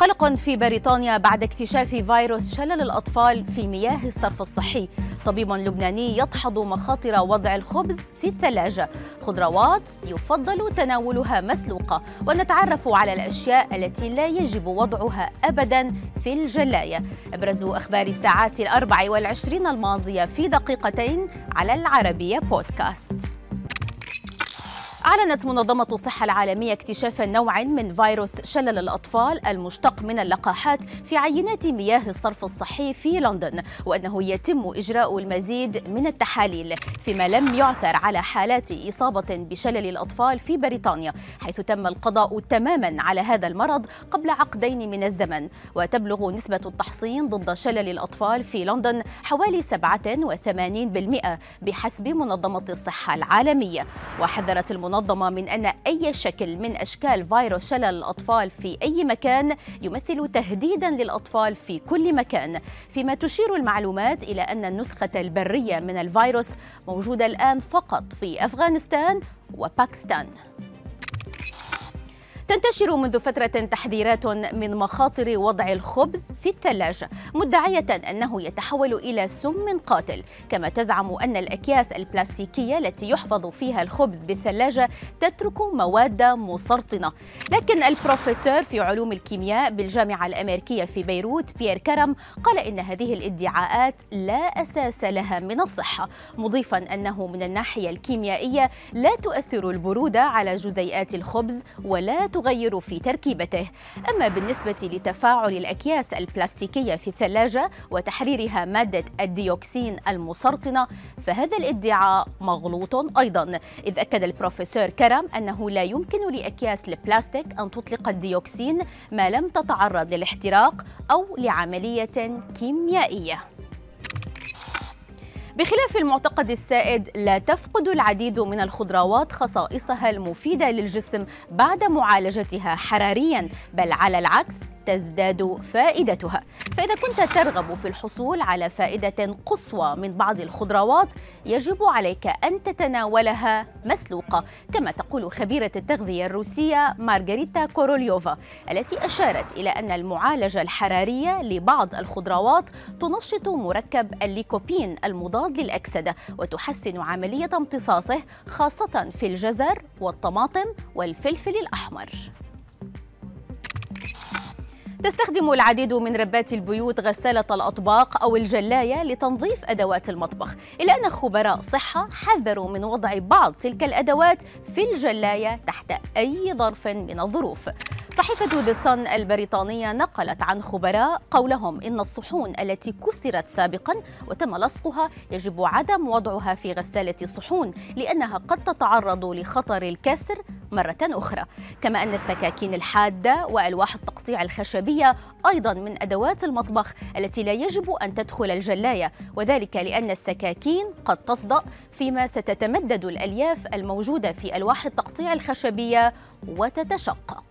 قلق في بريطانيا بعد اكتشاف فيروس شلل الأطفال في مياه الصرف الصحي. طبيب لبناني يدحض مخاطر وضع الخبز في الثلاجة. خضروات يفضل تناولها مسلوقة. ونتعرف على الأشياء التي لا يجب وضعها أبدا في الجلاية. أبرز أخبار الساعات الأربع والعشرين الماضية في دقيقتين على العربية بودكاست. أعلنت منظمة الصحة العالمية اكتشاف نوع من فيروس شلل الأطفال المشتق من اللقاحات في عينات مياه الصرف الصحي في لندن وأنه يتم إجراء المزيد من التحاليل فيما لم يعثر على حالات إصابة بشلل الأطفال في بريطانيا حيث تم القضاء تماما على هذا المرض قبل عقدين من الزمن وتبلغ نسبة التحصين ضد شلل الأطفال في لندن حوالي 87% بحسب منظمة الصحة العالمية. وحذرت المنظمة المنظمة من أن أي شكل من أشكال فيروس شلل الأطفال في أي مكان يمثل تهديدا للأطفال في كل مكان. فيما تشير المعلومات إلى أن النسخة البرية من الفيروس موجودة الآن فقط في أفغانستان وباكستان. تنتشر منذ فترة تحذيرات من مخاطر وضع الخبز في الثلاجة مدعية أنه يتحول إلى سم قاتل. كما تزعم أن الأكياس البلاستيكية التي يحفظ فيها الخبز بالثلاجة تترك مواد مسرطنة. لكن البروفيسور في علوم الكيمياء بالجامعة الأمريكية في بيروت بيير كرم قال إن هذه الادعاءات لا أساس لها من الصحة مضيفا أنه من الناحية الكيميائية لا تؤثر البرودة على جزيئات الخبز ولا تغير في تركيبته. أما بالنسبة لتفاعل الأكياس البلاستيكية في الثلاجة وتحريرها مادة الديوكسين المسرطنة فهذا الادعاء مغلوط أيضا. إذ أكد البروفيسور كرم أنه لا يمكن لأكياس البلاستيك أن تطلق الديوكسين ما لم تتعرض للاحتراق أو لعملية كيميائية. بخلاف المعتقد السائد لا تفقد العديد من الخضروات خصائصها المفيدة للجسم بعد معالجتها حراريا بل على العكس تزداد فائدتها. فإذا كنت ترغب في الحصول على فائدة قصوى من بعض الخضروات يجب عليك أن تتناولها مسلوقة كما تقول خبيرة التغذية الروسية مارغريتا كوروليوفا التي أشارت إلى أن المعالجة الحرارية لبعض الخضروات تنشط مركب الليكوبين المضاد للأكسدة وتحسن عملية امتصاصه خاصة في الجزر والطماطم والفلفل الأحمر. تستخدم العديد من ربات البيوت غسالة الأطباق أو الجلاية لتنظيف أدوات المطبخ إلا أن خبراء صحة حذروا من وضع بعض تلك الأدوات في الجلاية تحت أي ظرف من الظروف. صحيفة ذا البريطانية نقلت عن خبراء قولهم إن الصحون التي كسرت سابقا وتم لصقها يجب عدم وضعها في غسالة الصحون لأنها قد تتعرض لخطر الكسر مرة أخرى. كما أن السكاكين الحادة وألواح التقطيع الخشبية أيضا من أدوات المطبخ التي لا يجب أن تدخل الجلاية وذلك لأن السكاكين قد تصدأ فيما ستتمدد الألياف الموجودة في ألواح التقطيع الخشبية وتتشقق.